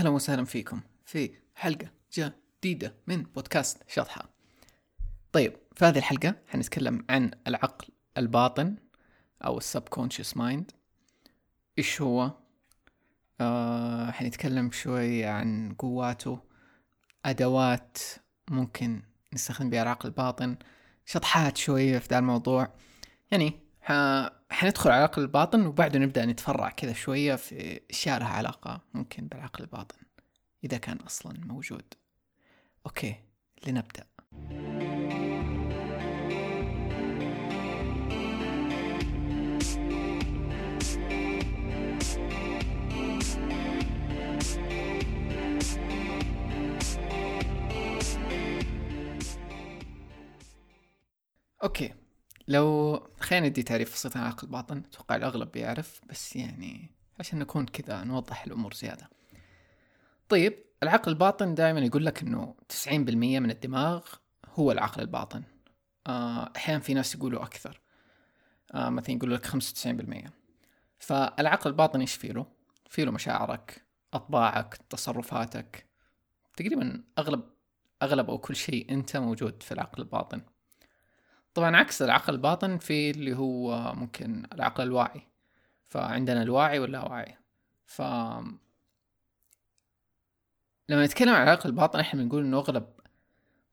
أهلا وسهلا فيكم في حلقة جديدة من بودكاست شطحة. طيب في هذه الحلقة حنتكلم عن العقل الباطن أو ال subconscious mind. إيش هو؟ آه حنتكلم شوي عن قواته أدوات ممكن نستخدم بها العقل الباطن شطحات شوية في ذا الموضوع. يعني حندخل على العقل الباطن وبعده نبدأ نتفرع كذا شوية في أشياء لها علاقة ممكن بالعقل الباطن إذا كان أصلا موجود. okay لنبدأ. Okay. لو خلينا ندي تعريف بسيط عن عقل الباطن أتوقع الأغلب بيعرف بس يعني عشان نكون كذا نوضح الأمور زيادة. طيب العقل الباطن دائما يقول لك إنه 90% من الدماغ هو العقل الباطن. آه، أحيانا في ناس يقولوا أكثر. آه مثلا يقولوا لك 95% فالعقل الباطن إيش فيه له؟ فيه له مشاعرك أطباعك تصرفاتك. تقريبا أغلب أغلب أو كل شيء أنت موجود في العقل الباطن. طبعا عكس العقل الباطن في اللي هو ممكن العقل الواعي. فعندنا الواعي واللاواعي ف لما نتكلم عن العقل الباطن إحنا بنقول إنه أغلب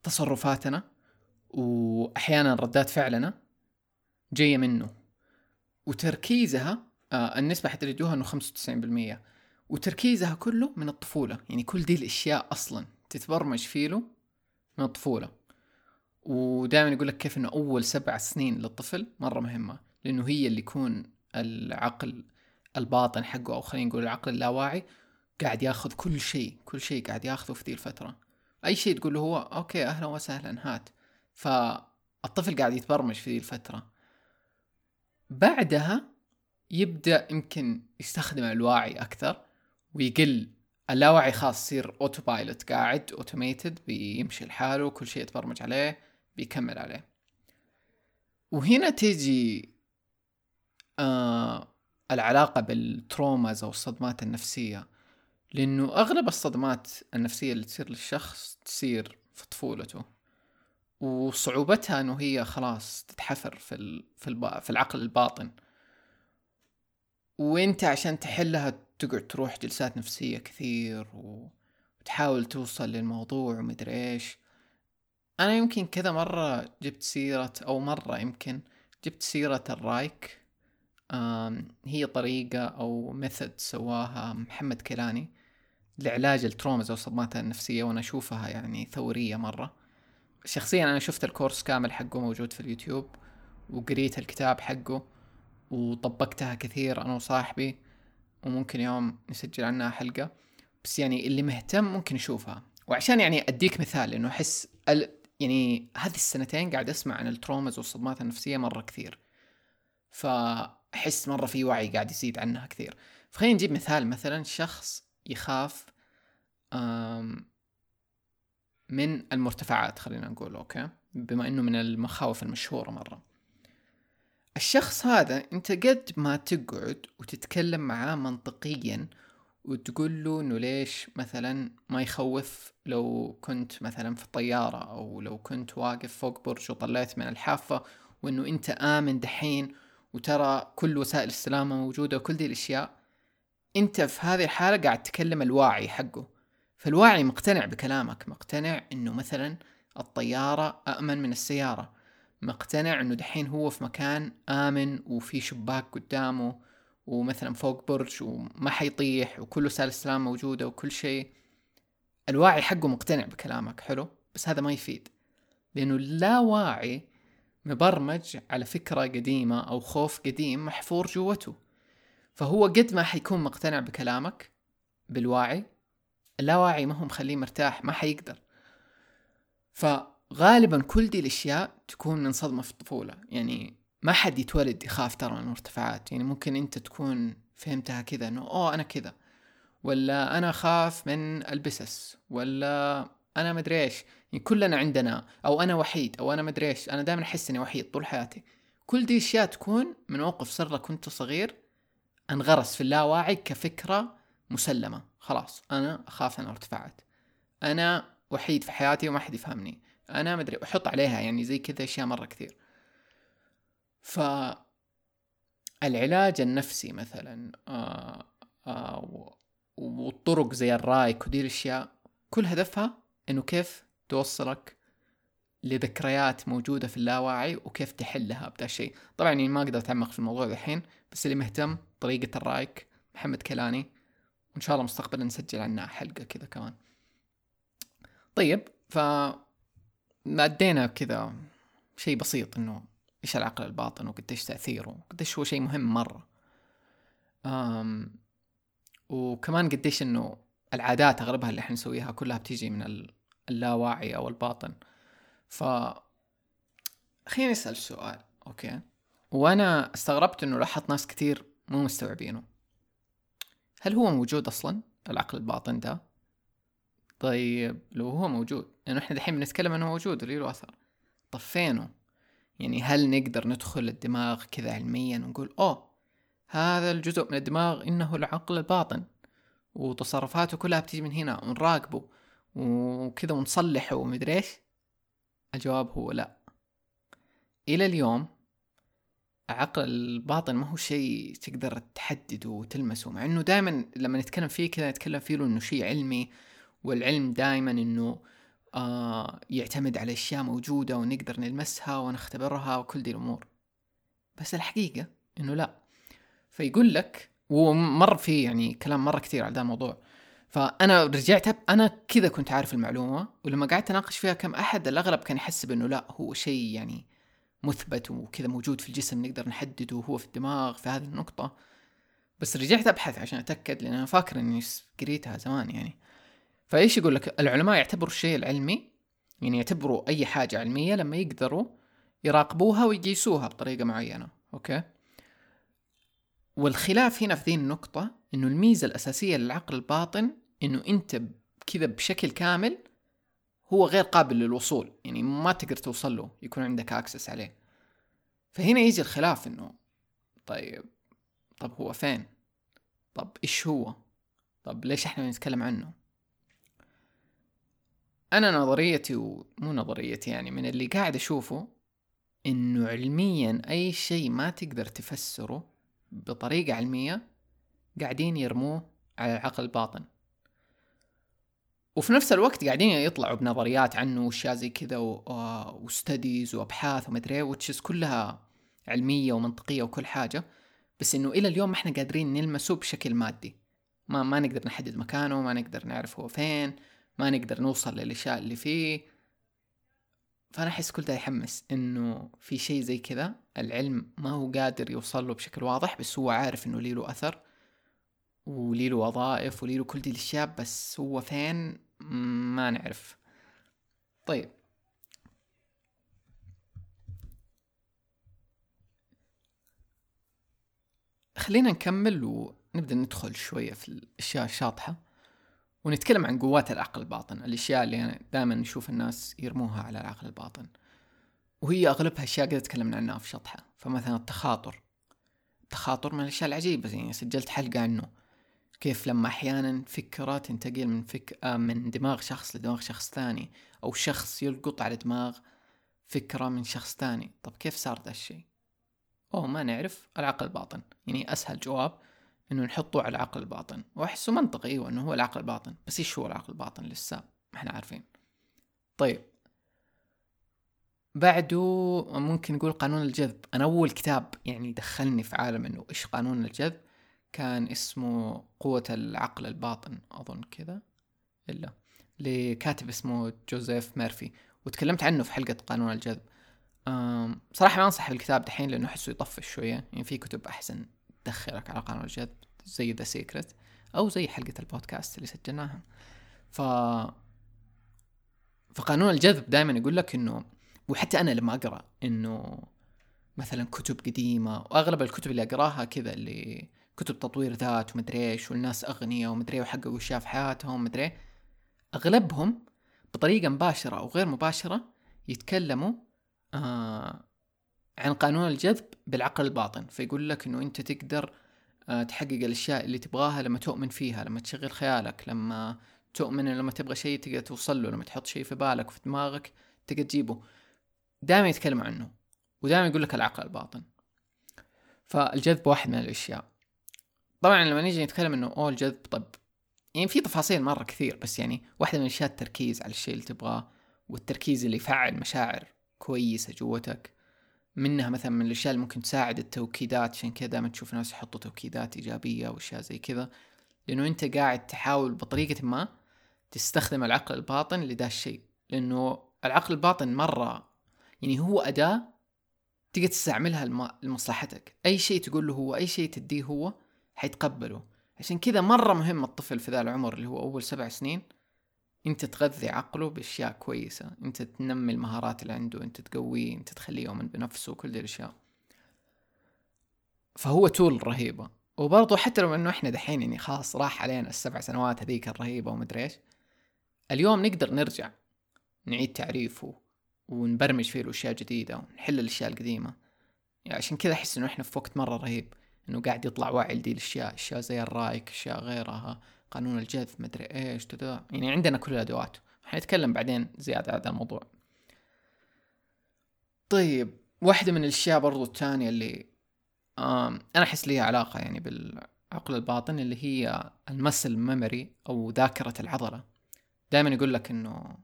تصرفاتنا واحيانا ردات فعلنا جاية منه. وتركيزها آه النسبة حتجدوها إنه 95% وتركيزها كله من الطفولة. يعني كل دي الأشياء أصلا تتبرمج فيه من الطفولة. ودائما يقول لك كيف إنه أول سبع سنين للطفل مرة مهمة لأنه هي اللي يكون العقل الباطن حقه أو خلينا نقول العقل اللاواعي قاعد ياخذ كل شيء كل شيء قاعد ياخذه في ذي الفترة. أي شيء تقول له هو okay أهلا وسهلا هات. فالطفل قاعد يتبرمج في ذي الفترة. بعدها يبدأ يمكن يستخدم الواعي أكثر ويقل. اللاواعي خلاص يصير autopilot قاعد automated بيمشي لحاله كل شيء يتبرمج عليه. بيكمل عليه وهنا تيجي آه العلاقة بالتروماز أو الصدمات النفسية لأنه أغلب الصدمات النفسية اللي تصير للشخص تصير في طفولته وصعوبتها أنه هي خلاص تتحفر في. في. في العقل الباطن وأنت عشان تحلها تقعد تروح جلسات نفسية كثير وتحاول توصل للموضوع ومدري إيش أنا يمكن كذا مرة جبت سيرة أو مرة يمكن جبت سيرة الرايك هي طريقة أو method سواها محمد كيلاني لعلاج ال traumas أو الصدمات النفسية وأنا أشوفها يعني ثورية مرة. شخصيا أنا شفت الكورس كامل حقه موجود في اليوتيوب وقريت الكتاب حقه وطبقتها كثير أنا وصاحبي وممكن يوم نسجل عنها حلقة. بس يعني اللي مهتم ممكن يشوفها. وعشان يعني أديك مثال إنه أحس يعني هذه السنتين قاعد أسمع عن ال traumas والصدمات النفسية مرة كثير. فأحس مرة في وعي قاعد يزيد عنها كثير. فخلينا نجيب مثال مثلا شخص يخاف من المرتفعات خلينا نقول okay؟ بما إنه من المخاوف المشهورة مرة. الشخص هذا أنت قد ما تقعد وتتكلم معاه منطقيا وتقول له إنه ليش مثلا ما يخوف لو كنت مثلا في الطيارة أو لو كنت واقف فوق برج وطلعت من الحافة وإنه أنت آمن دحين وترى كل وسائل السلامة موجودة وكل دي الأشياء أنت في هذه الحالة قاعد تكلم الواعي حقه. فالواعي مقتنع بكلامك مقتنع إنه مثلا الطيارة أأمن من السيارة مقتنع إنه دحين هو في مكان آمن وفي شباك قدامه ومثلا فوق برج وما حيطيح وكل وسائل السلام موجودة وكل شيء. الواعي حقه مقتنع بكلامك حلو؟ بس هذا ما يفيد. لأنه اللاواعي مبرمج على فكرة قديمة أو خوف قديم محفور جوته. فهو قد ما حيكون مقتنع بكلامك بالواعي اللاواعي ما هو مخليه مرتاح ما حيقدر. فغالبا كل دي الأشياء تكون من صدمة في الطفولة. يعني ما حد يتولد يخاف ترى من المرتفعات يعني ممكن انت تكون فهمتها كذا انه أوه أنا كذا. ولا أنا أخاف من البسس. ولا أنا مدري إيش. يعني كلنا عندنا أو أنا وحيد أو أنا مدري إيش. أنا دائما أحس إني وحيد طول حياتي. كل دي أشياء تكون من موقف صار لك وأنت صغير انغرس في اللاواعي كفكرة مسلمة. خلاص أنا أخاف أنا ارتفعت أنا وحيد في حياتي وما حد يفهمني. أنا مدري أحط عليها يعني زي كذا أشياء مرة كثير. ف العلاج النفسي مثلا آه آه والطرق زي الرايك ودي الأشياء كل هدفها إنه كيف توصلك لذكريات موجودة في اللاواعي وكيف تحلها بدا الشيء. طبعا يعني ما أقدر أتعمق في الموضوع الحين بس اللي مهتم طريقة الرايك محمد كيلاني. وإن شاء الله مستقبلا نسجل عنها حلقة كذا كمان. طيب ف كذا شيء بسيط إنه إيش العقل الباطن وقديش تأثيره وقديش هو شيء مهم مرة. أم وكمان قديش إنه العادات أغلبها اللي إحنا نسويها كلها بتيجي من اللاواعي أو الباطن. ف خليني أسأل سؤال أوكي؟ وأنا استغربت إنه لاحظت ناس كثير مو مستوعبينه. هل هو موجود أصلا العقل الباطن ده؟ طيب لو هو موجود لأنه يعني إحنا دحين بنتكلم إنه موجود ولي له أثر. طب فينه يعني هل نقدر ندخل الدماغ كذا علميا ونقول أوه هذا الجزء من الدماغ إنه العقل الباطن وتصرفاته كلها بتيجي من هنا ونراقبه وكذا ونصلحه ومدري إيش؟ الجواب هو لا. إلى اليوم عقل الباطن ما هو شيء تقدر تحدده وتلمسه مع إنه دائما لما نتكلم فيه كذا نتكلم فيه إنه شيء علمي والعلم دائما إنه آه يعتمد على أشياء موجودة ونقدر نلمسها ونختبرها وكل دي الأمور. بس الحقيقة إنه لا. فيقول لك ومر في يعني كلام مرة كثير على ذا الموضوع. فأنا رجعت أنا كذا كنت عارف المعلومة ولما قعدت أناقش فيها كم أحد الأغلب كان يحسب إنه لا هو شيء يعني مثبت وكذا موجود في الجسم نقدر نحدده وهو في الدماغ في هذه النقطة. بس رجعت أبحث عشان أتأكد لأن أنا فاكر إني قريتها زمان يعني. فايش يقول لك؟ العلماء يعتبروا الشيء العلمي يعني يعتبروا أي حاجة علمية لما يقدروا يراقبوها ويقيسوها بطريقة معينة أوكي؟ والخلاف هنا في ذي النقطة إنه الميزة الأساسية للعقل الباطن إنه أنت كذا بشكل كامل هو غير قابل للوصول يعني ما تقدر توصل له يكون عندك اكسس عليه. فهنا يجي الخلاف إنه طيب طب هو فين؟ طب إيش هو؟ طب ليش إحنا نتكلم عنه؟ أنا نظريتي ومو نظريتي يعني من اللي قاعد أشوفه إنه علميا أي شيء ما تقدر تفسره بطريقة علمية قاعدين يرموه على العقل الباطن. وفي نفس الوقت قاعدين يطلعوا بنظريات عنه وأشياء زي كذا وستديز وأبحاث ومدري وتشز كلها علمية ومنطقية وكل حاجة. بس إنه إلى اليوم ما إحنا قادرين نلمسه بشكل مادي. ما ما نقدر نحدد مكانه ما نقدر نعرف هو فين ما نقدر نوصل للأشياء اللي فيه. فأنا أحس كل ده يحمس إنه في شيء زي كذا. العلم ما هو قادر يوصل له بشكل واضح بس هو عارف إنه لي له أثر ولي له وظائف ولي له كل دي الأشياء بس هو فين؟ ما نعرف. طيب. خلينا نكمل ونبدأ ندخل شوية في الأشياء الشاطحة. ونتكلم عن قوات العقل الباطن الأشياء اللي دائما نشوف الناس يرموها على العقل الباطن. وهي أغلبها أشياء قد تكلمنا عنها في شطحة. فمثلا التخاطر. التخاطر من الأشياء العجيبة يعني سجلت حلقة عنه. كيف لما أحيانا فكرة تنتقل من فك... آه، من دماغ شخص لدماغ شخص ثاني أو شخص يلقط على دماغ فكرة من شخص ثاني. طب كيف صار ذا الشيء؟ أوه ما نعرف. العقل الباطن. يعني أسهل جواب إنه نحطه على العقل الباطن. وأحسه منطقي إيوه إنه هو العقل الباطن. بس إيش هو العقل الباطن لسه؟ ما إحنا عارفين. طيب. بعده ممكن نقول قانون الجذب. أنا أول كتاب يعني دخلني في عالم إنه إيش قانون الجذب؟ كان اسمه قوة العقل الباطن. أظن كذا. إلا. لكاتب اسمه جوزيف ميرفي. وتكلمت عنه في حلقة قانون الجذب. صراحة ما أنصح بالكتاب دحين لأنه أحسه يطفش شوية. يعني في كتب أحسن. تدخلك على قانون الجذب زي The Secret أو زي حلقة البودكاست اللي سجلناها. ف فقانون الجذب دائما يقول لك إنه وحتى أنا لما أقرأ إنه مثلا كتب قديمة وأغلب الكتب اللي أقراها كذا اللي كتب تطوير ذات ومدري إيش والناس أغنياء ومدري وحققوا اشياء في حياتهم ومدري أغلبهم بطريقة مباشرة أو غير مباشرة يتكلموا آه عن قانون الجذب بالعقل الباطن فيقول لك إنه أنت تقدر آه، تحقق الأشياء اللي تبغاها لما تؤمن فيها لما تشغل خيالك لما تؤمن لما تبغى شيء تقدر توصل له لما تحط شيء في بالك وفي دماغك تقدر تجيبه. دائما يتكلم عنه ودائما يقول لك العقل الباطن. فالجذب واحد من الأشياء. طبعا لما نيجي نتكلم إنه أوه الجذب طب يعني في تفاصيل مرة كثير بس يعني واحدة من الاشياء التركيز على الشيء اللي تبغاه والتركيز اللي يفعل مشاعر كويسة جوتك. منها مثلا من الأشياء اللي ممكن تساعد التوكيدات عشان كذا دائما تشوف ناس يحطوا توكيدات إيجابية واشياء زي كذا. لأنه أنت قاعد تحاول بطريقة ما تستخدم العقل الباطن لذا الشيء. لأنه العقل الباطن مرة يعني هو أداة تقدر تستعملها لمصلحتك. أي شيء تقول له هو أي شيء تديه هو حيتقبله. عشان كذا مرة مهم الطفل في ذا العمر اللي هو أول سبع سنين أنت تغذي عقله بأشياء كويسة. أنت تنمي المهارات اللي عنده أنت تقويه أنت تخليه يؤمن بنفسه وكل دي الأشياء. فهو تول رهيبة. وبرضه حتى لو إنه إحنا دحين يعني خلاص راح علينا السبع سنوات هذيك الرهيبة ومدري إيش اليوم نقدر نرجع نعيد تعريفه ونبرمج فيه الأشياء جديدة ونحل الأشياء القديمة. يعني عشان كذا أحس إنه إحنا في وقت مرة رهيب. إنه قاعد يطلع وعي لدي الأشياء أشياء زي الرايك أشياء غيرها قانون الجذب مدري إيش تدا يعني عندنا كل الأدوات. حنتكلم بعدين زيادة على هذا الموضوع. طيب واحدة من الأشياء برضو الثانية اللي أنا أحس ليها علاقة يعني بالعقل الباطن اللي هي المسل ميموري أو ذاكرة العضلة. دائما يقول لك إنه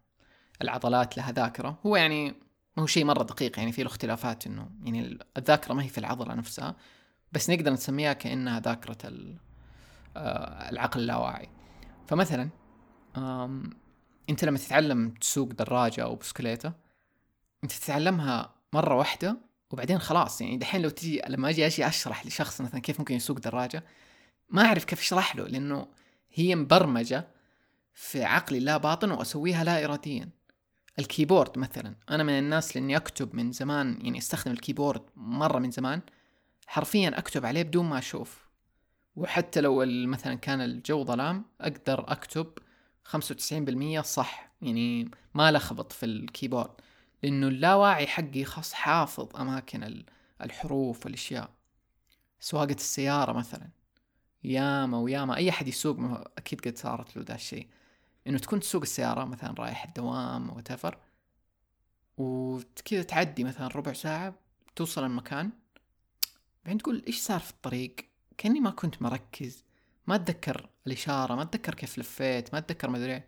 العضلات لها ذاكرة. هو يعني ما هو شيء مرة دقيق يعني في له اختلافات إنه يعني الذاكرة ما هي في العضلة نفسها. بس نقدر نسميها كأنها ذاكرة آه، العقل اللاواعي. فمثلا أنت لما تتعلم تسوق دراجة أو بسكليتة أنت تتعلمها مرة واحدة وبعدين خلاص. يعني دحين لو تجي لما أجي أجي أشرح لشخص مثلا كيف ممكن يسوق دراجة ما أعرف كيف أشرح له لأنه هي مبرمجة في عقلي الباطن وأسويها لا اراديا. ال keyboard مثلا. أنا من الناس لأني أكتب من زمان يعني أستخدم ال keyboard مرة من زمان. حرفيا أكتب عليه بدون ما أشوف. وحتى لو مثلا كان الجو ظلام أقدر أكتب 95% صح. يعني ما لخبط في الكيبورد لأنه اللاواعي حقي خاص حافظ أماكن الحروف والأشياء. سواقة السيارة مثلا ياما وياما. أي أحد يسوق أكيد قد صارت له ذا الشيء. إنه تكون تسوق السيارة مثلا رايح الدوام أو تفر وكذا تعدي مثلا ربع ساعة توصل المكان. بعدين تقول إيش صار في الطريق؟ كأني ما كنت مركز. ما أتذكر الإشارة ما أتذكر كيف لفيت ما أتذكر ما أدري.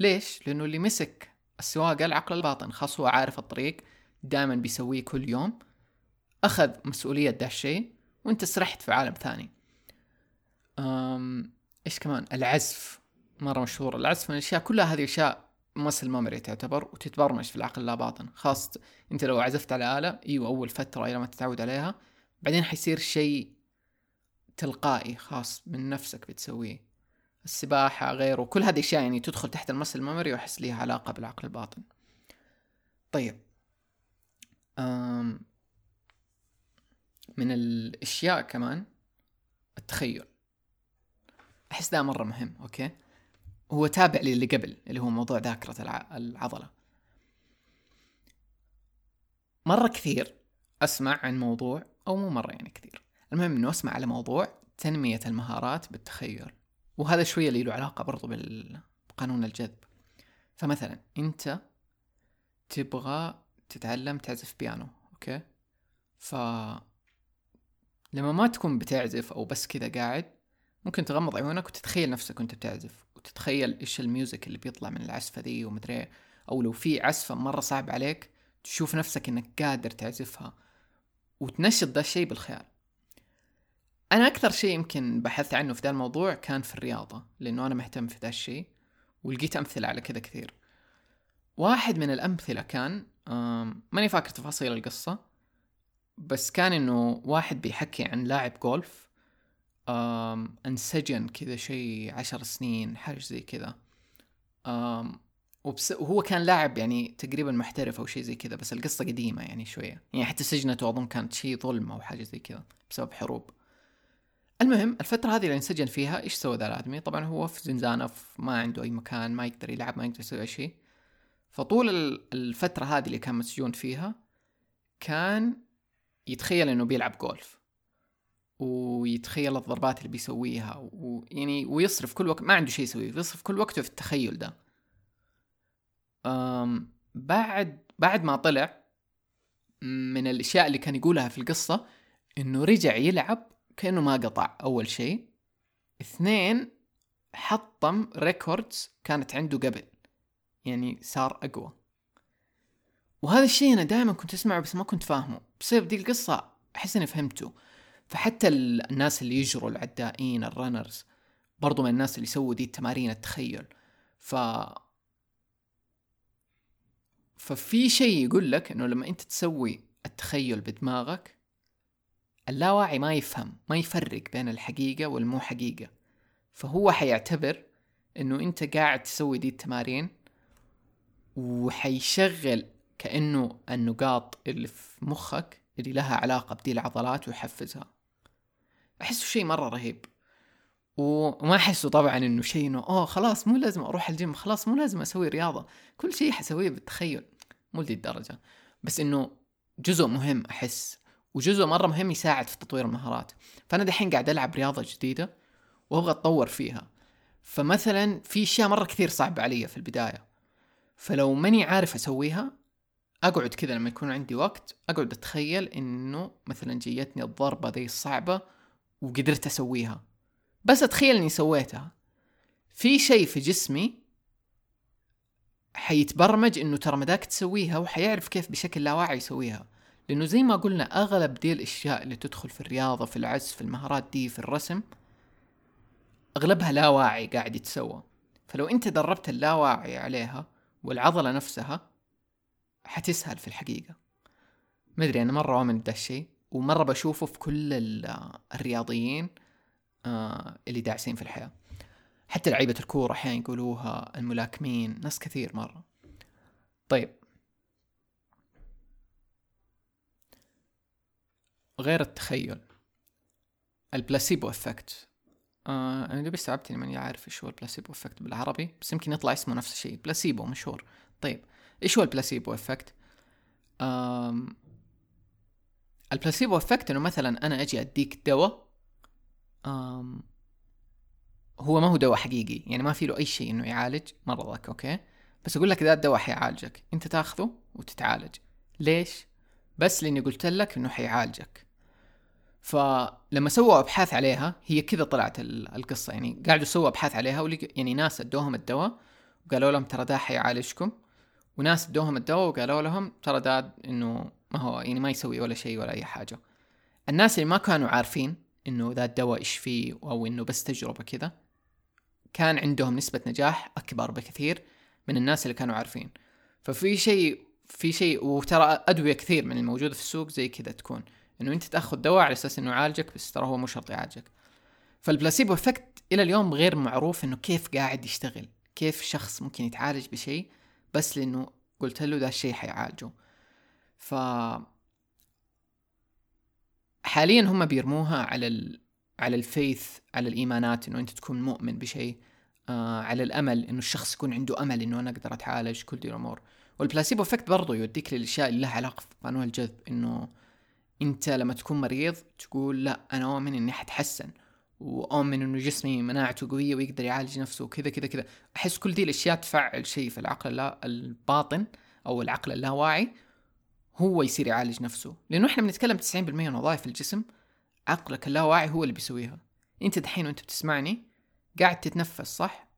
ليش؟ لأنه اللي مسك السواقه العقل الباطن. خاص هو عارف الطريق دائما بيسويه كل يوم. أخذ مسؤولية ده الشيء وأنت سرحت في عالم ثاني. أم إيش كمان؟ العزف. مرة مشهور. العزف من الأشياء كلها هذه أشياء مسل ميموري تعتبر وتتبرمج في العقل لا باطن. خاص أنت لو عزفت على آلة إيوه أول فترة إلى ما تتعود عليها بعدين حيصير شيء تلقائي خلاص من نفسك بتسويه. السباحة غيره كل هذه الأشياء يعني تدخل تحت ال muscle memory وأحس ليها علاقة بالعقل الباطن. طيب. من الأشياء كمان التخيل. أحس ده مرة مهم okay؟ هو تابع للي قبل اللي هو موضوع ذاكرة العضلة. مرة كثير أسمع عن موضوع أو مو مرة يعني كثير. المهم إنه أسمع على موضوع تنمية المهارات بالتخيل. وهذا شوية اللي له علاقة برضو بقانون الجذب. فمثلا أنت تبغى تتعلم تعزف بيانو okay؟ ف لما ما تكون بتعزف أو بس كذا قاعد ممكن تغمض عيونك وتتخيل نفسك وأنت بتعزف. وتتخيل إيش ال music اللي بيطلع من العزفة ذي ومدري أو لو في عزفة مرة صعب عليك تشوف نفسك إنك قادر تعزفها. وتنشط ذا الشيء بالخيال أنا أكثر شيء يمكن بحثت عنه في ذا الموضوع كان في الرياضة لأنه أنا مهتم في ذا الشيء ولقيت أمثلة على كذا كثير. واحد من الأمثلة كان ماني فاكر تفاصيل القصة بس كان إنه واحد بيحكي عن لاعب جولف انسجن كذا شيء عشر سنين حاجة زي كذا. وبس وهو كان لاعب يعني تقريبا محترف أو شيء زي كذا بس القصة قديمة يعني شوية يعني حتى سجنته أظن كانت شيء ظلم أو حاجة زي كذا بسبب حروب المهم الفترة هذه اللي انسجن فيها إيش سوى ذا الآدمي؟ طبعا هو في زنزانة في ما عنده أي مكان ما يقدر يلعب ما يقدر يسوي أي شيء. فطول الفترة هذه اللي كان مسجون فيها كان يتخيل إنه بيلعب جولف. ويتخيل الضربات اللي بيسويها ويعني ويصرف كل وقت ما عنده شيء يسويه يصرف كل وقته في التخيل ده بعد بعد ما طلع من الأشياء اللي كان يقولها في القصة إنه رجع يلعب كأنه ما قطع أول شيء. اثنين حطم records كانت عنده قبل. يعني صار أقوى. وهذا الشيء أنا دائما كنت أسمعه بس ما كنت فاهمه. بسبب دي القصة أحس إني فهمته. فحتى الناس اللي يجروا العدائين ال runners برضو من الناس اللي يسووا دي التمارين التخيل. ف ففي شيء يقول لك إنه لما أنت تسوي التخيل بدماغك اللاواعي ما يفهم ما يفرق بين الحقيقة والمو حقيقة. فهو حيعتبر إنه أنت قاعد تسوي دي التمارين وحيشغل كأنه النقاط اللي في مخك اللي لها علاقة بدي العضلات ويحفزها. أحسه شيء مرة رهيب. وما أحسه طبعا إنه شيء إنه أوه خلاص مو لازم أروح الجيم خلاص مو لازم أسوي رياضة. كل شيء حسويه بالتخيل مو لدي الدرجة بس إنه جزء مهم أحس وجزء مرة مهم يساعد في تطوير المهارات. فأنا دحين قاعد ألعب رياضة جديدة وأبغى أتطور فيها. فمثلا في أشياء مرة كثير صعبة علي في البداية. فلو ماني عارف أسويها أقعد كذا لما يكون عندي وقت أقعد أتخيل إنه مثلا جيتني الضربة ذي الصعبة وقدرت أسويها. بس أتخيل إني سويتها. في شيء في جسمي حيتبرمج إنه ترى مداك تسويها وحيعرف كيف بشكل لا واعي يسويها. لأنه زي ما قلنا أغلب دي الأشياء اللي تدخل في الرياضة في العزف في المهارات دي في الرسم أغلبها لا واعي قاعد يتسوى. فلو أنت دربت اللاواعي عليها والعضلة نفسها حتسهل في الحقيقة. ما أدري أنا مرة أؤمن بدا الشيء ومرة بشوفه في كل الرياضيين. اللي داعسين في الحياة. حتى لعيبة الكورة أحيانا يقولوها الملاكمين ناس كثير مرة. طيب. غير التخيل. ال placebo effect آه أنا دوبي استوعبت إني ماني عارف إيش هو ال placebo effect بالعربي بس يمكن يطلع اسمه نفس الشيء. بلاسيبو مشهور. طيب. إيش هو ال placebo effect آم ال placebo effect إنه مثلا أنا أجي أديك دواء هو ما هو دواء حقيقي. يعني ما في له أي شيء إنه يعالج مرضك أوكي؟ بس أقول لك ذا الدواء حيعالجك أنت تاخذه وتتعالج. ليش؟ بس لأني قلت لك إنه حيعالجك. فلما سووا أبحاث عليها هي كذا طلعت القصة. يعني قاعدوا يسووا أبحاث عليها يعني ناس أدوهم الدواء وقالوا لهم ترى ده حيعالجكم. وناس أدوهم الدواء وقالوا لهم ترى ده إنه ما هو يعني ما يسوي ولا شيء ولا أي حاجة. الناس اللي ما كانوا عارفين إنه ذا الدواء إيش فيه أو إنه بس تجربة كذا كان عندهم نسبة نجاح أكبر بكثير من الناس اللي كانوا عارفين. ففي شيء في شيء وترى أدوية كثير من الموجودة في السوق زي كذا تكون. إنه أنت تأخذ دواء على أساس إنه يعالجك بس ترى هو مو شرط يعالجك. فال placebo effect إلى اليوم غير معروف إنه كيف قاعد يشتغل كيف شخص ممكن يتعالج بشيء بس لإنه قلت له ذا الشيء حيعالجه. ف حاليا هم بيرموها على ال... على ال faith على الإيمانات إنه أنت تكون مؤمن بشيء آه على الأمل إنه الشخص يكون عنده أمل إنه أنا أقدر أتعالج كل دي الأمور. وال placebo effect برضه يوديك للأشياء اللي لها علاقة بقانون الجذب إنه أنت لما تكون مريض تقول لا أنا اؤمن إني حتحسن واؤمن إنه جسمي مناعته قوية ويقدر يعالج نفسه وكذا كذا كذا. أحس كل دي الأشياء تفعل شيء في العقل اللا الباطن أو العقل اللاواعي. هو يصير يعالج نفسه. لأنه إحنا بنتكلم 90% من وظائف الجسم عقلك اللاواعي هو اللي بيسويها. أنت دحين وأنت بتسمعني قاعد تتنفس صح؟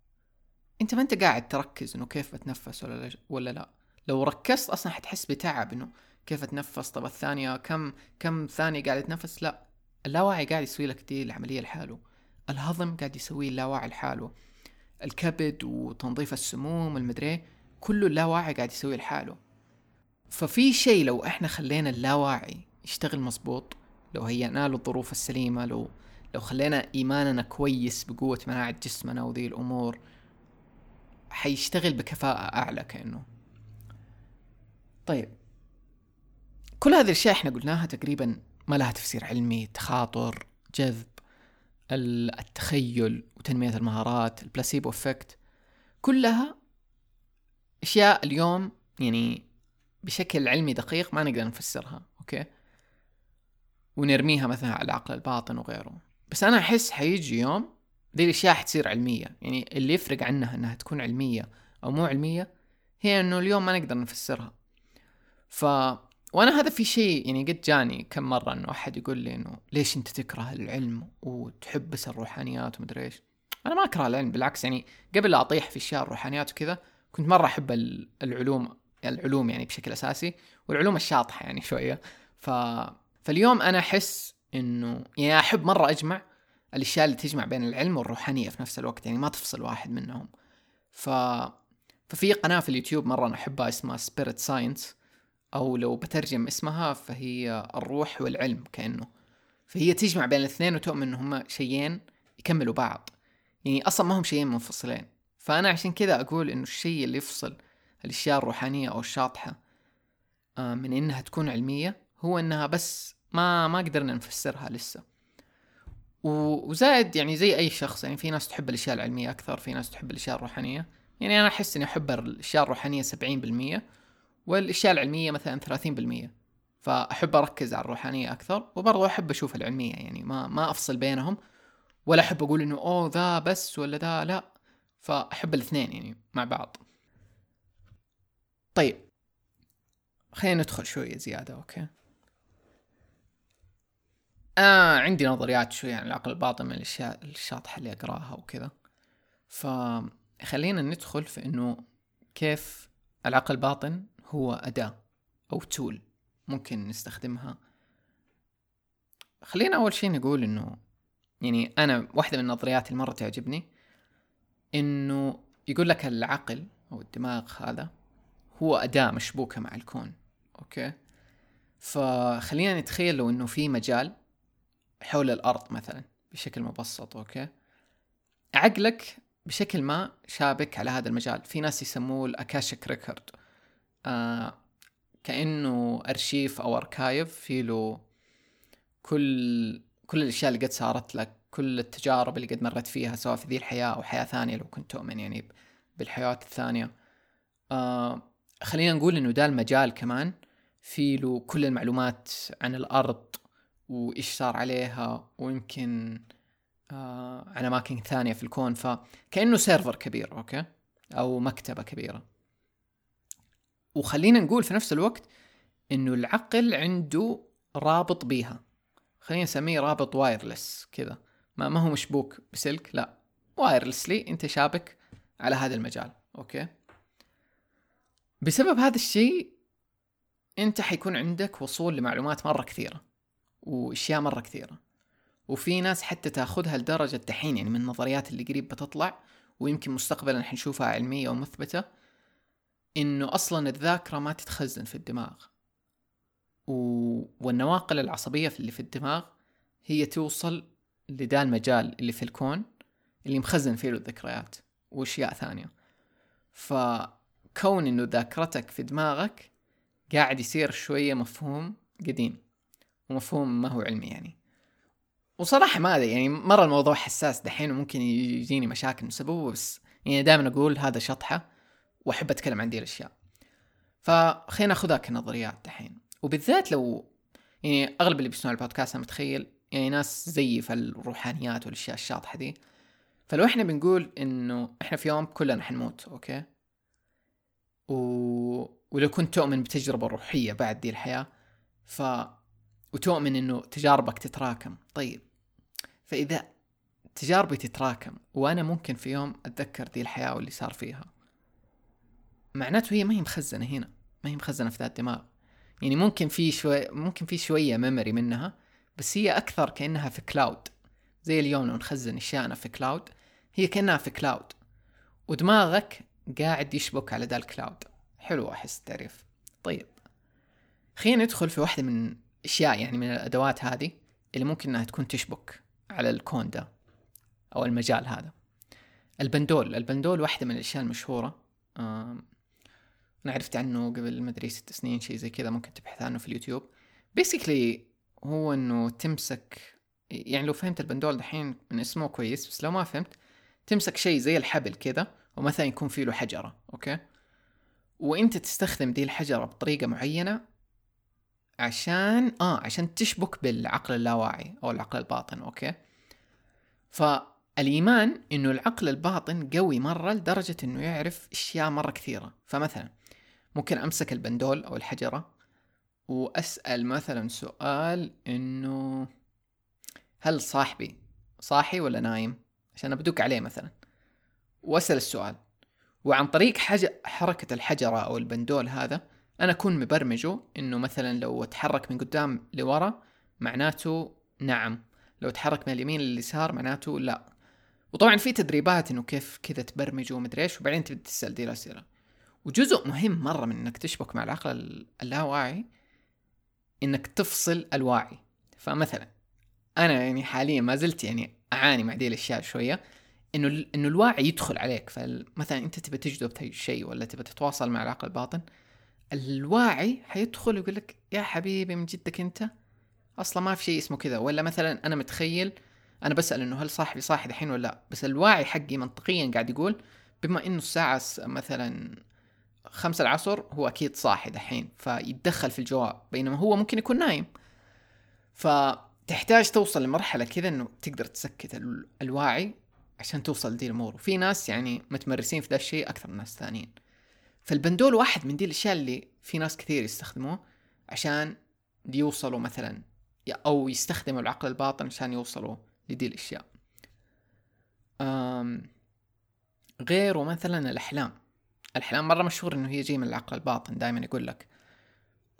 أنت ما أنت قاعد تركز إنه كيف بتنفس ولا ولا لا. لو ركزت أصلا حتحس بتعب إنه كيف أتنفس طب الثانية كم كم ثانية قاعد اتنفس لا. اللاواعي قاعد يسوي لك دي العملية لحاله. الهضم قاعد يسويه اللاواعي لحاله. الكبد وتنظيف السموم المدري كله اللاواعي قاعد يسويه لحاله. ففي شيء لو إحنا خلينا اللاواعي يشتغل مظبوط لو هيئنا له الظروف السليمة لو لو خلينا إيماننا كويس بقوة مناعة جسمنا وذي الأمور حيشتغل بكفاءة أعلى كأنه. طيب كل هذه الأشياء إحنا قلناها تقريبا ما لها تفسير علمي تخاطر جذب التخيل وتنمية المهارات ال placebo effect كلها أشياء اليوم يعني بشكل علمي دقيق ما نقدر نفسرها أوكي؟ ونرميها مثلا على العقل الباطن وغيره. بس أنا أحس حيجي يوم ذي الأشياء حتصير علمية يعني اللي يفرق عنها إنها تكون علمية أو مو علمية هي إنه اليوم ما نقدر نفسرها. ف وأنا هذا في شيء يعني قد جاني كم مرة إنه أحد يقول لي إنه ليش أنت تكره العلم وتحب بس الروحانيات ومدري إيش؟ أنا ما أكره العلم بالعكس يعني قبل لا أطيح في أشياء الروحانيات وكذا كنت مرة أحب العلوم العلوم يعني بشكل أساسي والعلوم الشاطحة يعني شوية. ف فاليوم أنا أحس إنه يعني أحب مرة أجمع الأشياء اللي تجمع بين العلم والروحانية في نفس الوقت يعني ما تفصل واحد منهم. ف ففي قناة في اليوتيوب مرة أنا أحبها اسمها Spirit Science أو لو بترجم اسمها فهي الروح والعلم كأنه. فهي تجمع بين الاثنين وتؤمن انهم شيئين يكملوا بعض. يعني أصلا ما هم شيئين منفصلين. فأنا عشان كذا أقول إنه الشيء اللي يفصل الأشياء الروحانية أو الشاطحة آه، من إنها تكون علمية هو إنها بس ما ما قدرنا نفسرها لسه. وزائد يعني زي أي شخص يعني في ناس تحب الأشياء العلمية أكثر في ناس تحب الأشياء الروحانية. يعني أنا أحس إني أحب الأشياء الروحانية 70% والأشياء العلمية مثلا 30% فأحب أركز على الروحانية أكثر وبرضه أحب أشوف العلمية يعني ما ما أفصل بينهم ولا أحب أقول إنه أوه ذا بس ولا ذا لا. فأحب الاثنين يعني مع بعض. طيب. خلينا ندخل شوية زيادة أوكي. آه عندي نظريات شوية عن العقل الباطن من الأشياء الشاطحة اللي أقراها وكذا. فخلينا ندخل في إنه كيف العقل الباطن هو أداة أو تول ممكن نستخدمها. خلينا أول شيء نقول إنه يعني أنا واحدة من النظريات اللي مرة تعجبني إنه يقول لك العقل أو الدماغ هذا هو أداة مشبوكة مع الكون. أوكي؟ فخلينا نتخيل لو إنه في مجال حول الأرض مثلا بشكل مبسط أوكي؟ عقلك بشكل ما شابك على هذا المجال. في ناس يسموه ال Akashic record. آه كأنه أرشيف أو archive في له كل كل الأشياء اللي قد صارت لك كل التجارب اللي قد مرت فيها سواء في ذي الحياة أو حياة ثانية لو كنت تؤمن يعني بالحياة الثانية. آه خلينا نقول إنه ده المجال كمان في له كل المعلومات عن الأرض وإيش صار عليها ويمكن آه عن أماكن ثانية في الكون. فكأنه server كبير أوكي؟ أو مكتبة كبيرة. وخلينا نقول في نفس الوقت إنه العقل عنده رابط بيها. خلينا نسميه رابط wireless كذا. ما, ما هو مشبوك بسلك لا. wirelessly أنت شابك على هذا المجال أوكي؟ بسبب هذا الشيء أنت حيكون عندك وصول لمعلومات مرة كثيرة وأشياء مرة كثيرة. وفي ناس حتى تاخذها لدرجة دحين يعني من النظريات اللي قريب بتطلع ويمكن مستقبلا حنشوفها علمية ومثبتة إنه أصلا الذاكرة ما تتخزن في الدماغ. و... والنواقل العصبية في اللي في الدماغ هي توصل لدا المجال اللي في الكون اللي مخزن فيه الذكريات وأشياء ثانية. فكون إنه ذاكرتك في دماغك قاعد يصير شوية مفهوم قديم. ومفهوم ما هو علمي يعني. وصراحة ما أدري يعني مرة الموضوع حساس دحين وممكن يجيني مشاكل بسببه بس يعني دائما أقول هذا شطحة وأحب أتكلم عن دي الأشياء. فخلينا ناخذها كنظريات دحين. وبالذات لو يعني أغلب اللي بيسمعوا البودكاست أنا متخيل يعني ناس زيي في الروحانيات والأشياء الشاطحة دي. فلو إحنا بنقول إنه إحنا في يوم كلنا حنموت أوكي؟ و... ولو كنت تؤمن بتجربة روحية بعد دي الحياة ف وتؤمن إنه تجاربك تتراكم. طيب فإذا تجاربي تتراكم وأنا ممكن في يوم أتذكر دي الحياة واللي صار فيها معناته هي ما هي مخزنة هنا ما هي مخزنة في ذات الدماغ يعني ممكن في شوي ممكن في شوية memory منها بس هي أكثر كأنها في cloud زي اليوم لو نخزن إشياءنا في cloud هي كأنها في cloud ودماغك قاعد يشبك على ذا ال cloud حلو احس التعريف طيب. خلينا ندخل في واحدة من أشياء يعني من الأدوات هذه اللي ممكن إنها تكون تشبك على الكون ده أو المجال هذا. البندول. البندول واحدة من الأشياء المشهورة. أنا عرفت عنه قبل مدري ست سنين شيء زي كذا ممكن تبحث عنه في اليوتيوب. basically هو إنه تمسك يعني لو فهمت البندول دحين من اسمه كويس بس لو ما فهمت تمسك شيء زي الحبل كذا. ومثلا يكون فيه له حجرة أوكي؟ وأنت تستخدم دي الحجرة بطريقة معينة عشان آه عشان تشبك بالعقل اللاواعي أو العقل الباطن أوكي؟ فالإيمان إنه العقل الباطن قوي مرة لدرجة إنه يعرف أشياء مرة كثيرة. فمثلا ممكن أمسك البندول أو الحجرة وأسأل مثلا سؤال إنه هل صاحبي صاحي ولا نايم؟ عشان بدق عليه مثلا. وأسأل السؤال. وعن طريق حاجة حركة الحجرة أو البندول هذا أنا أكون مبرمجه إنه مثلا لو تحرك من قدام لورا معناته نعم لو تحرك من اليمين لليسار معناته لا. وطبعا في تدريبات إنه كيف كذا تبرمجه ومدري إيش وبعدين تبدأ تسأل دي الأسئلة وجزء مهم مرة من إنك تشبك مع العقل اللاواعي إنك تفصل الواعي. فمثلا أنا يعني حاليا ما زلت يعني أعاني مع دي الأشياء شوية. إنه إنه الواعي يدخل عليك. فمثلا أنت تبى تجذب شيء ولا تبى تتواصل مع العقل الباطن الواعي حيدخل ويقول لك يا حبيبي من جدك أنت؟ أصلا ما في شيء اسمه كذا. ولا مثلا أنا متخيل أنا بسأل إنه هل صاحبي صاحي دحين ولا لا؟ بس الواعي حقي منطقيا قاعد يقول بما إنه الساعة مثلا خمسة العصر هو أكيد صاحي دحين فيتدخل في الجواب. بينما هو ممكن يكون نايم. فتحتاج توصل لمرحلة كذا إنه تقدر تسكت الواعي عشان توصل دي الأمور. وفي ناس يعني متمرسين في ذا الشيء أكثر من ناس ثانيين. فالبندول واحد من دي الأشياء اللي في ناس كثير يستخدموه عشان يوصلوا مثلا أو يستخدموا العقل الباطن عشان يوصلوا لدي الأشياء. غيره مثلا الأحلام. الأحلام مرة مشهور إنه هي جاي من العقل الباطن دائما يقول لك.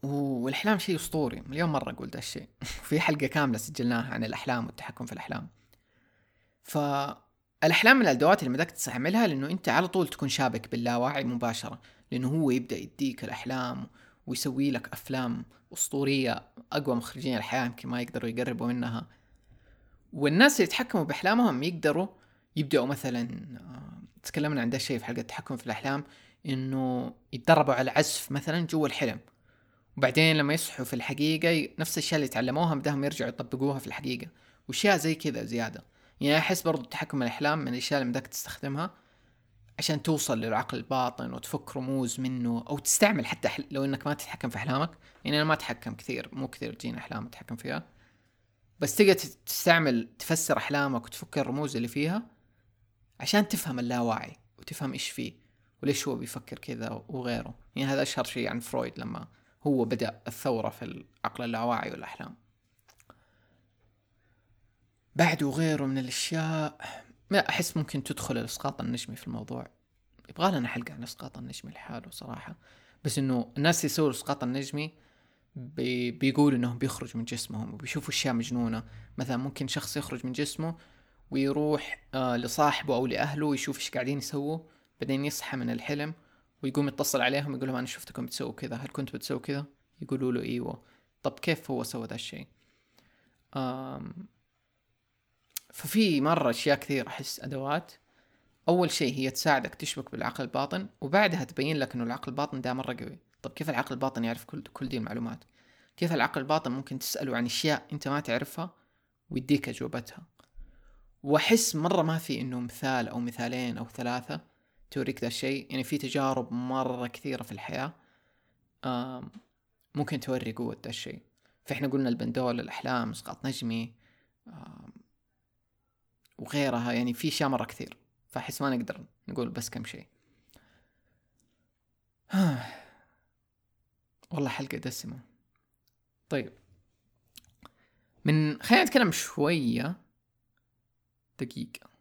والأحلام شيء أسطوري. مليون مرة أقول ده الشيء. في حلقة كاملة سجلناها عن الأحلام والتحكم في الأحلام. ف الأحلام من الأدوات اللي بدك تستعملها لأنه أنت على طول تكون شابك باللاواعي مباشرة لأنه هو يبدأ يديك الأحلام ويسوي لك أفلام أسطورية أقوى مخرجين الحياة يمكن ما يقدروا يقربوا منها. والناس اللي يتحكموا بأحلامهم يقدروا يبدأوا مثلا آه، تكلمنا عن ده الشيء في حلقة التحكم في الأحلام إنه يتدربوا على العزف مثلا جوا الحلم. وبعدين لما يصحوا في الحقيقة نفس الاشياء اللي تعلموها بدهم يرجعوا يطبقوها في الحقيقة. وأشياء زي كذا زيادة. يعني أحس برضو التحكم الأحلام من الأشياء اللي بدك تستخدمها عشان توصل للعقل الباطن وتفك رموز منه أو تستعمل حتى حل... لو إنك ما تتحكم في أحلامك. يعني أنا ما أتحكم كثير مو كثير تجيني أحلام أتحكم فيها. بس تقدر تستعمل تفسر أحلامك وتفك الرموز اللي فيها عشان تفهم اللاواعي وتفهم إيش فيه وليش هو بيفكر كذا وغيره. يعني هذا أشهر شيء عن فرويد لما هو بدأ الثورة في العقل اللاواعي والأحلام. بعد وغيره من الأشياء ما أحس ممكن تدخل الإسقاط النجمي في الموضوع. يبغى لنا حلقة عن الاسقاط النجمي لحاله صراحة. بس إنه الناس يسووا الإسقاط النجمي بي بيقولوا إنهم بيخرج من جسمهم وبيشوفوا أشياء مجنونة. مثلا ممكن شخص يخرج من جسمه ويروح آه لصاحبه أو لأهله ويشوف إيش قاعدين يسووا. بعدين يصحى من الحلم ويقوم يتصل عليهم يقول لهم أنا شفتكم بتسووا كذا هل كنتوا بتسووا كذا؟ يقولوا له إيوه. طب كيف هو سوى ذا الشيء؟ ففي مرة أشياء كثير أحس أدوات. أول شيء هي تساعدك تشبك بالعقل الباطن وبعدها تبين لك إنه العقل الباطن ده مرة قوي طب كيف العقل الباطن يعرف كل كل دي المعلومات؟ كيف العقل الباطن ممكن تسأله عن أشياء أنت ما تعرفها ويديك أجوبتها؟ وأحس مرة ما في إنه مثال أو مثالين أو ثلاثة توريك ذا الشيء. يعني في تجارب مرة كثيرة في الحياة ممكن توري قوة ذا الشيء. فإحنا قلنا البندول الأحلام إسقاط نجمي وغيرها يعني في أشياء مرة كثير فأحس ما نقدر نقول بس كم شيء. والله حلقة دسمة. طيب. من خلينا نتكلم شوية دقيقة.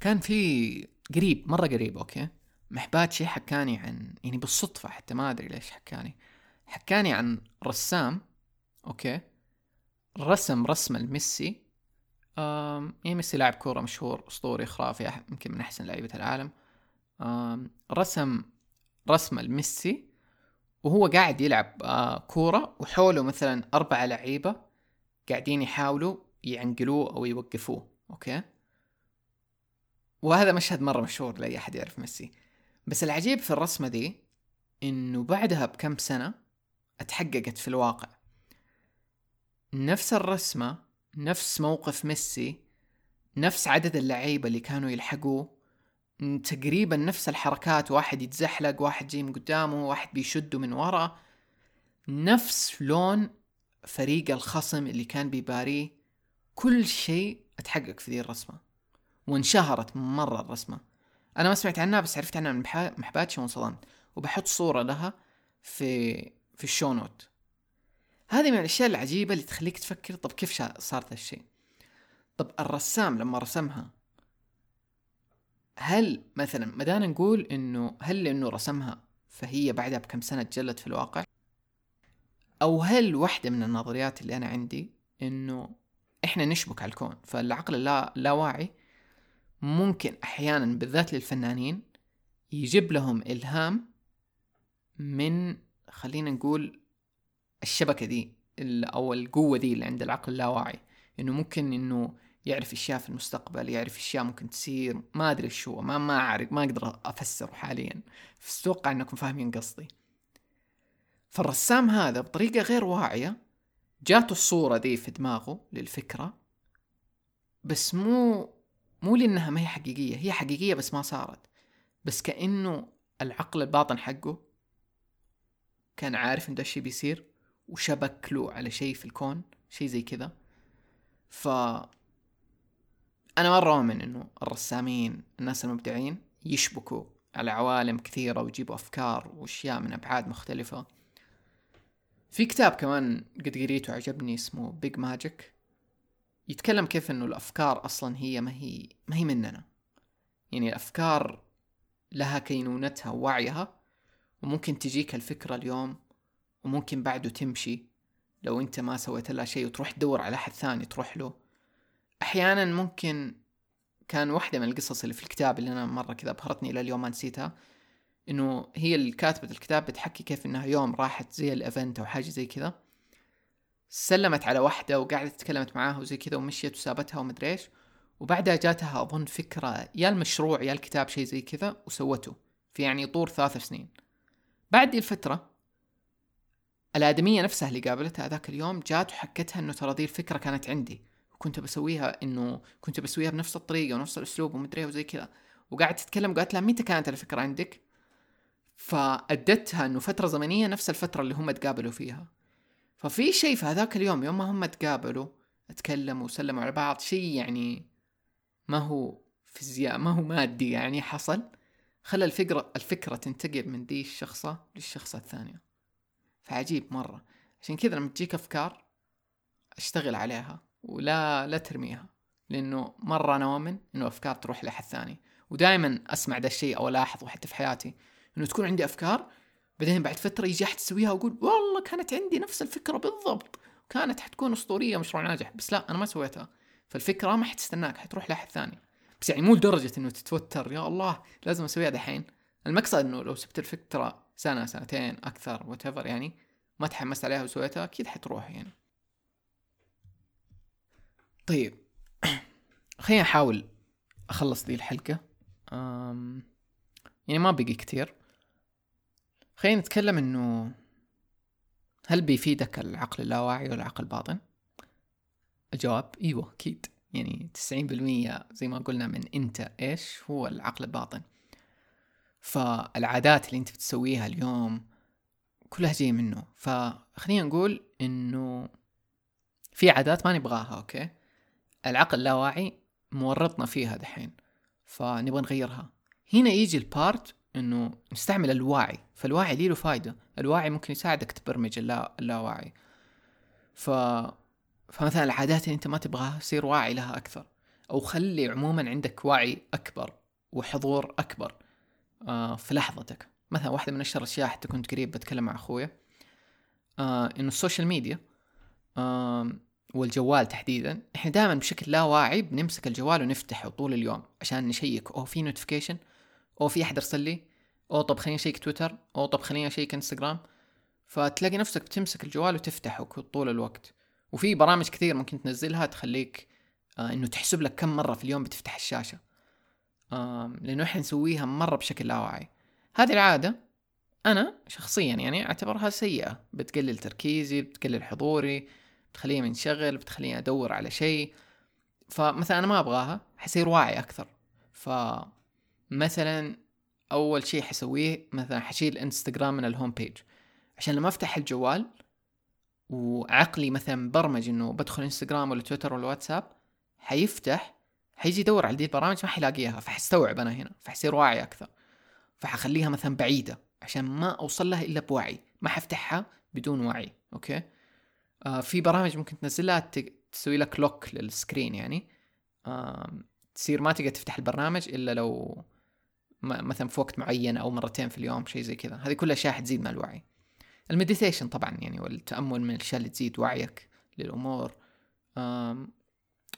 كان في قريب مرة قريب أوكي؟ محباتشي حكاني عن يعني بالصدفة حتى ما أدري ليش حكاني. حكاني عن رسام أوكي؟ رسم رسم الميسي. آم يعني ميسي لاعب كورة مشهور أسطوري خرافي يمكن من أحسن لعيبة العالم. رسم رسم الميسي وهو قاعد يلعب آه كورة وحوله مثلا أربعة لعيبة قاعدين يحاولوا يعرقلوه أو يوقفوه أوكي؟ وهذا مشهد مرة مشهور لأي أحد يعرف ميسي. بس العجيب في الرسمة دي إنه بعدها بكم سنة اتحققت في الواقع. نفس الرسمة نفس موقف ميسي نفس عدد اللعيبة اللي كانوا يلحقوه تقريبا نفس الحركات واحد يتزحلق واحد جاي من قدامه واحد بيشده من ورا نفس لون فريق الخصم اللي كان بيباريه. كل شيء اتحقق في ذي الرسمة وانشهرت مرة الرسمة. أنا ما سمعت عنها بس عرفت عنها من محباتي وانصدمت وبحط صورة لها في في ال show note. هذه من الأشياء العجيبة اللي تخليك تفكر طب كيف صار ذا الشيء طب الرسام لما رسمها هل مثلا مدانا نقول إنه هل لأنه رسمها فهي بعدها بكم سنة تجلت في الواقع؟ أو هل واحدة من النظريات اللي أنا عندي إنه إحنا نشبك على الكون فالعقل اللا اللاواعي ممكن أحيانا بالذات للفنانين يجيب لهم إلهام من خلينا نقول الشبكة دي أو القوة دي اللي عند العقل اللاواعي. إنه ممكن إنه يعرف أشياء في المستقبل يعرف أشياء ممكن تصير ما أدري شو ما ما أعرف ما أقدر أفسره حاليا. بس أتوقع إنكم فاهمين قصدي. فالرسام هذا بطريقة غير واعية جاته الصورة دي في دماغه للفكرة بس مو مو لأنها ما هي حقيقية هي حقيقية بس ما صارت. بس كأنه العقل الباطن حقه كان عارف إن ده الشي بيصير وشبك له على شيء في الكون شيء زي كذا. ف أنا مرة اؤمن إنه الرسامين الناس المبدعين يشبكوا على عوالم كثيرة ويجيبوا أفكار وأشياء من أبعاد مختلفة. في كتاب كمان قد قريته عجبني اسمه Big Magic يتكلم كيف إنه الأفكار أصلا هي ما هي ما هي مننا. يعني الأفكار لها كينونتها ووعيها وممكن تجيك الفكرة اليوم وممكن بعده تمشي. لو أنت ما سويت لها شيء وتروح تدور على أحد ثاني تروح له. أحيانا ممكن كان واحدة من القصص اللي في الكتاب اللي أنا مرة كذا أبهرتني إلى اليوم ما نسيتها إنه هي اللي كاتبة الكتاب بتحكي كيف إنها يوم راحت زي الإيفنت أو حاجة زي كذا. سلمت على واحدة وقعدت تكلمت معاها وزي كذا ومشيت وسابتها ومدري إيش. وبعدها جاتها أظن فكرة يا المشروع يا الكتاب شيء زي كذا وسوته في يعني طور ثلاث سنين. بعد دي الفترة الآدمية نفسها اللي قابلتها ذاك اليوم جات وحكتها إنه ترى دي الفكرة كانت عندي. وكنت بسويها إنه كنت بسويها بنفس الطريقة ونفس الأسلوب ومدري وزي كذا. وقعدت تتكلم وقالت لها متى كانت الفكرة عندك؟ فأدتها إنه فترة زمنية نفس الفترة اللي هم تقابلوا فيها. ففي شيء في هذاك اليوم يوم ما هم تقابلوا تكلموا وسلموا على بعض شيء يعني ما هو فيزياء ما هو مادي يعني حصل خلى الفكرة الفكرة تنتقل من دي الشخصة للشخصة الثانية. فعجيب مرة. عشان كذا لما تجيك أفكار أشتغل عليها ولا لا ترميها لأنه مرة أنا أؤمن إنه أفكار تروح لأحد ثاني. ودائما أسمع ده الشيء أو ألاحظه حتى في حياتي. إنه تكون عندي أفكار بعدين بعد فترة يجي أحد يسويها ويقول والله كانت عندي نفس الفكرة بالضبط. كانت حتكون أسطورية مشروع ناجح بس لا أنا ما سويتها. فالفكرة ما حتستناك حتروح لأحد ثاني. بس يعني مو لدرجة إنه تتوتر يا الله لازم أسويها دحين. المقصد إنه لو سبت الفكرة سنة سنتين أكثر وات يعني ما تحمست عليها وسويتها أكيد حتروح يعني. طيب. خليني أحاول أخلص ذي الحلقة. أم... يعني ما بقي كتير. خلينا نتكلم إنه هل بيفيدك العقل اللاواعي ولا العقل الباطن؟ الجواب إيوه أكيد. يعني تسعين بالمية زي ما قلنا من أنت إيش هو العقل الباطن. فالعادات اللي أنت بتسويها اليوم كلها جاية منه. فخلينا نقول إنه في عادات ما نبغاها أوكي؟ العقل اللاواعي مورطنا فيها دحين فنبغى نغيرها. هنا يجي ال part إنه نستعمل الوعي فالوعي ليه له فايدة؟ الوعي ممكن يساعدك تبرمج اللا... اللاواعي ف فمثلا العادات اللي أنت ما تبغاها صير واعي لها أكثر أو خلي عموما عندك وعي أكبر وحضور أكبر آه في لحظتك. مثلا واحدة من أشهر الأشياء حتى كنت قريب بتكلم مع أخويا آه إنه ال social media آه والجوال تحديدا إحنا دائما بشكل لا واعي بنمسك الجوال ونفتحه طول اليوم عشان نشيك. أو في notification أو في أحد ارسل لي أو طب خليني أشيك تويتر أو طب خليني أشيك إنستغرام. فتلاقي نفسك بتمسك الجوال وتفتحه طول الوقت. وفي برامج كثير ممكن تنزلها تخليك آه إنه تحسب لك كم مرة في اليوم بتفتح الشاشة. آه لأنه إحنا نسويها مرة بشكل لا واعي. هذه العادة أنا شخصيا يعني أعتبرها سيئة. بتقلل تركيزي بتقلل حضوري بتخليني منشغل بتخليني أدور على شيء. فمثلا أنا ما أبغاها حصير واعي أكثر. فمثلا أول شيء حسويه مثلا حشيل إنستغرام من الهوم بيج عشان لما أفتح الجوال وعقلي مثلا برمج إنه بدخل إنستغرام ولا تويتر ولا واتساب حيفتح حيجي يدور على دي البرامج ما حيلاقيها فحستوعب أنا هنا فحصير واعي أكثر. فحخليها مثلا بعيدة عشان ما أوصل لها إلا بوعي ما حفتحها بدون وعي أوكي؟ آه في برامج ممكن تنزلها تسوي لك lock لل screen يعني. آه تصير ما تقدر تفتح البرنامج إلا لو مثلا في وقت معين أو مرتين في اليوم شيء زي كذا. هذه كلها اشياء حتزيد مع الوعي. ال meditation طبعا يعني والتأمل من الأشياء اللي تزيد وعيك للأمور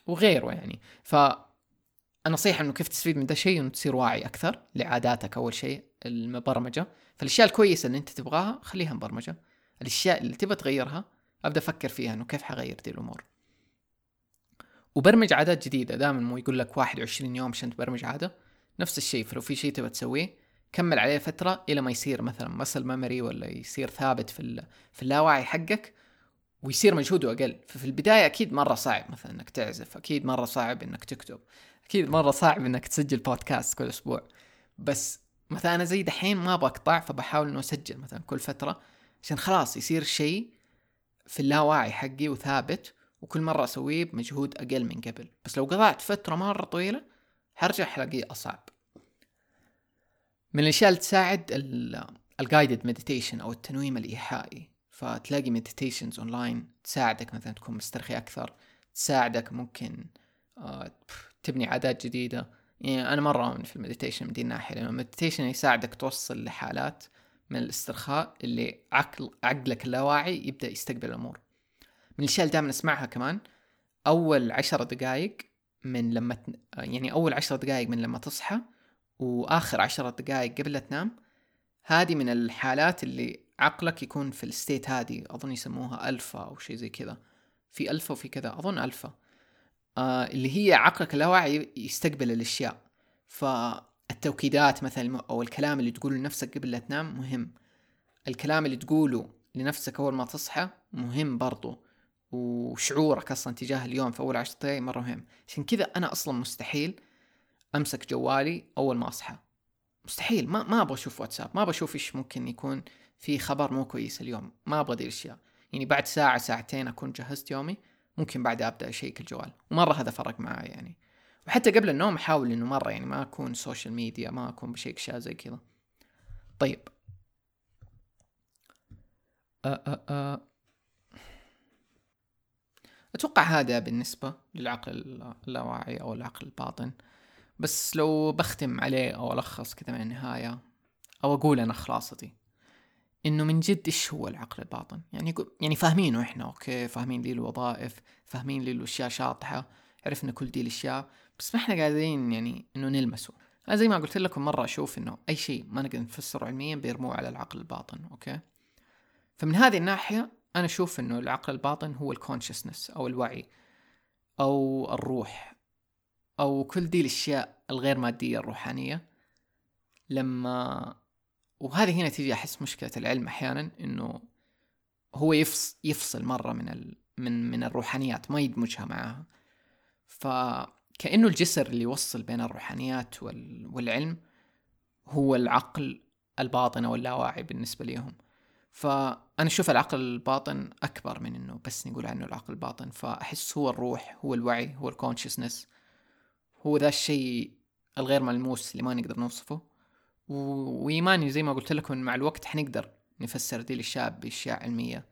وغيره يعني. ف النصيحة إنه كيف تستفيد من ذا الشيء إنه تصير واعي أكثر لعاداتك أول شيء المبرمجة. فالأشياء الكويسة اللي أنت تبغاها خليها مبرمجة. الأشياء اللي تبغى تغيرها أبدأ أفكر فيها إنه كيف حغير دي الأمور. وبرمج عادات جديدة. دائما مو يقول لك 21 يوم عشان تبرمج عادة. نفس الشيء فلو في شيء تبغى تسويه كمل عليه فترة إلى ما يصير مثلا مسل ميموري ولا يصير ثابت في, في اللاوعي حقك ويصير مجهوده أقل. ففي البداية أكيد مرة صعب مثلا إنك تعزف أكيد مرة صعب إنك تكتب أكيد مرة صعب إنك تسجل بودكاست كل أسبوع. بس مثلا أنا زي دحين ما بقطع فبحاول إنه أسجل مثلا كل فترة عشان خلاص يصير شيء في اللاواعي حقي وثابت وكل مرة أسويه بمجهود أقل من قبل. بس لو قطعت فترة مرة طويلة حرجع حلاقيه أصعب. من الأشياء اللي تساعد ال guided meditation أو التنويم الإيحائي فتلاقي meditations online تساعدك مثلا تكون مسترخي أكثر تساعدك ممكن آه، تبني عادات جديدة. يعني أنا مرة أؤمن في ال meditation من دي الناحية لأنه ال meditation يساعدك توصل لحالات من الاسترخاء اللي عقل عقلك اللاواعي يبدأ يستقبل الأمور. من الأشياء اللي دائما أسمعها كمان أول عشر دقايق من لما ت... يعني أول عشر دقايق من لما تصحى وآخر عشر دقايق قبل لا تنام هذه من الحالات اللي عقلك يكون في الستيت هذه أظن يسموها ألفا أو شيء زي كذا. في ألفا وفي كذا أظن ألفا. آه اللي هي عقلك اللاواعي يستقبل الأشياء. فالتوكيدات مثلا أو الكلام اللي تقوله لنفسك قبل لا تنام مهم. الكلام اللي تقوله لنفسك أول ما تصحى مهم برضو. وشعورك أصلا تجاه اليوم في أول عشر دقايق مرة مهم. عشان كذا أنا أصلا مستحيل أمسك جوالي أول ما أصحى. مستحيل. ما ما أبغى أشوف واتساب. ما أبغى أشوف إيش ممكن يكون في خبر مو كويس اليوم. ما أبغى دي الأشياء. يعني بعد ساعة ساعتين أكون جهزت يومي ممكن بعدها أبدأ أشيك الجوال. ومرة هذا فرق معي يعني. وحتى قبل النوم أحاول إنه مرة يعني ما أكون social media ما أكون بشيك أشياء زي كذا. طيب. أه أه أه. أتوقع هذا بالنسبة للعقل اللاواعي أو العقل الباطن. بس لو بختم عليه أو ألخص كذا من النهاية أو أقول أنا خلاصتي إنه من جد إيش هو العقل الباطن؟ يعني يعني فاهمينه إحنا أوكي فاهمين لي الوظائف فاهمين لي الأشياء شاطحة عرفنا كل دي الأشياء بس ما إحنا قادرين يعني إنه نلمسه. أنا زي ما قلت لكم مرة أشوف إنه أي شيء ما نقدر نفسره علميا بيرموه على العقل الباطن أوكي؟ فمن هذه الناحية أنا أشوف إنه العقل الباطن هو ال consciousness أو الوعي أو الروح أو كل دي الأشياء الغير مادية الروحانية. لما وهذه هنا تيجي أحس مشكلة العلم أحيانا إنه هو يفصل يفصل مرة من ال من من الروحانيات ما يدمجها معها فكأنه الجسر اللي يوصل بين الروحانيات وال والعلم هو العقل الباطن أو اللاواعي بالنسبة ليهم. فأنا أشوف العقل الباطن أكبر من إنه بس نقول عنه العقل الباطن. فأحس هو الروح هو الوعي هو الكونشسنس هو ذا الشيء الغير ملموس اللي ما نقدر نوصفه. وإيماني زي ما قلت لكم مع الوقت حنقدر نفسر دي الأشياء بأشياء علمية.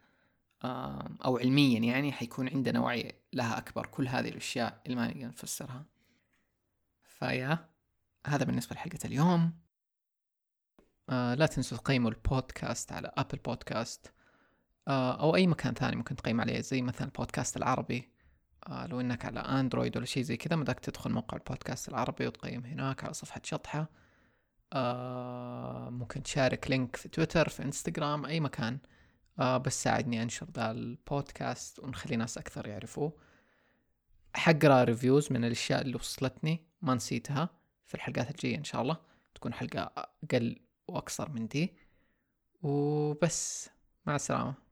أو علميا يعني حيكون عندنا وعي لها أكبر. كل هذه الأشياء اللي ما نقدر نفسرها. فيا هذا بالنسبة لحلقة اليوم. آه لا تنسوا تقيموا البودكاست على أبل بودكاست آه أو أي مكان ثاني ممكن تقيم عليه زي مثلا البودكاست العربي. آه لو إنك على أندرويد ولا شيء زي كذا بدك تدخل موقع البودكاست العربي وتقيم هناك على صفحة شطحة. آه ممكن تشارك link في تويتر في إنستغرام أي مكان. آه بس ساعدني أنشر ذا البودكاست ونخلي ناس أكثر يعرفوه. حقرا reviews من الأشياء اللي وصلتني ما نسيتها في الحلقات الجاية إن شاء الله. تكون حلقة أقل وأقصر من دي. وبس مع السلامة.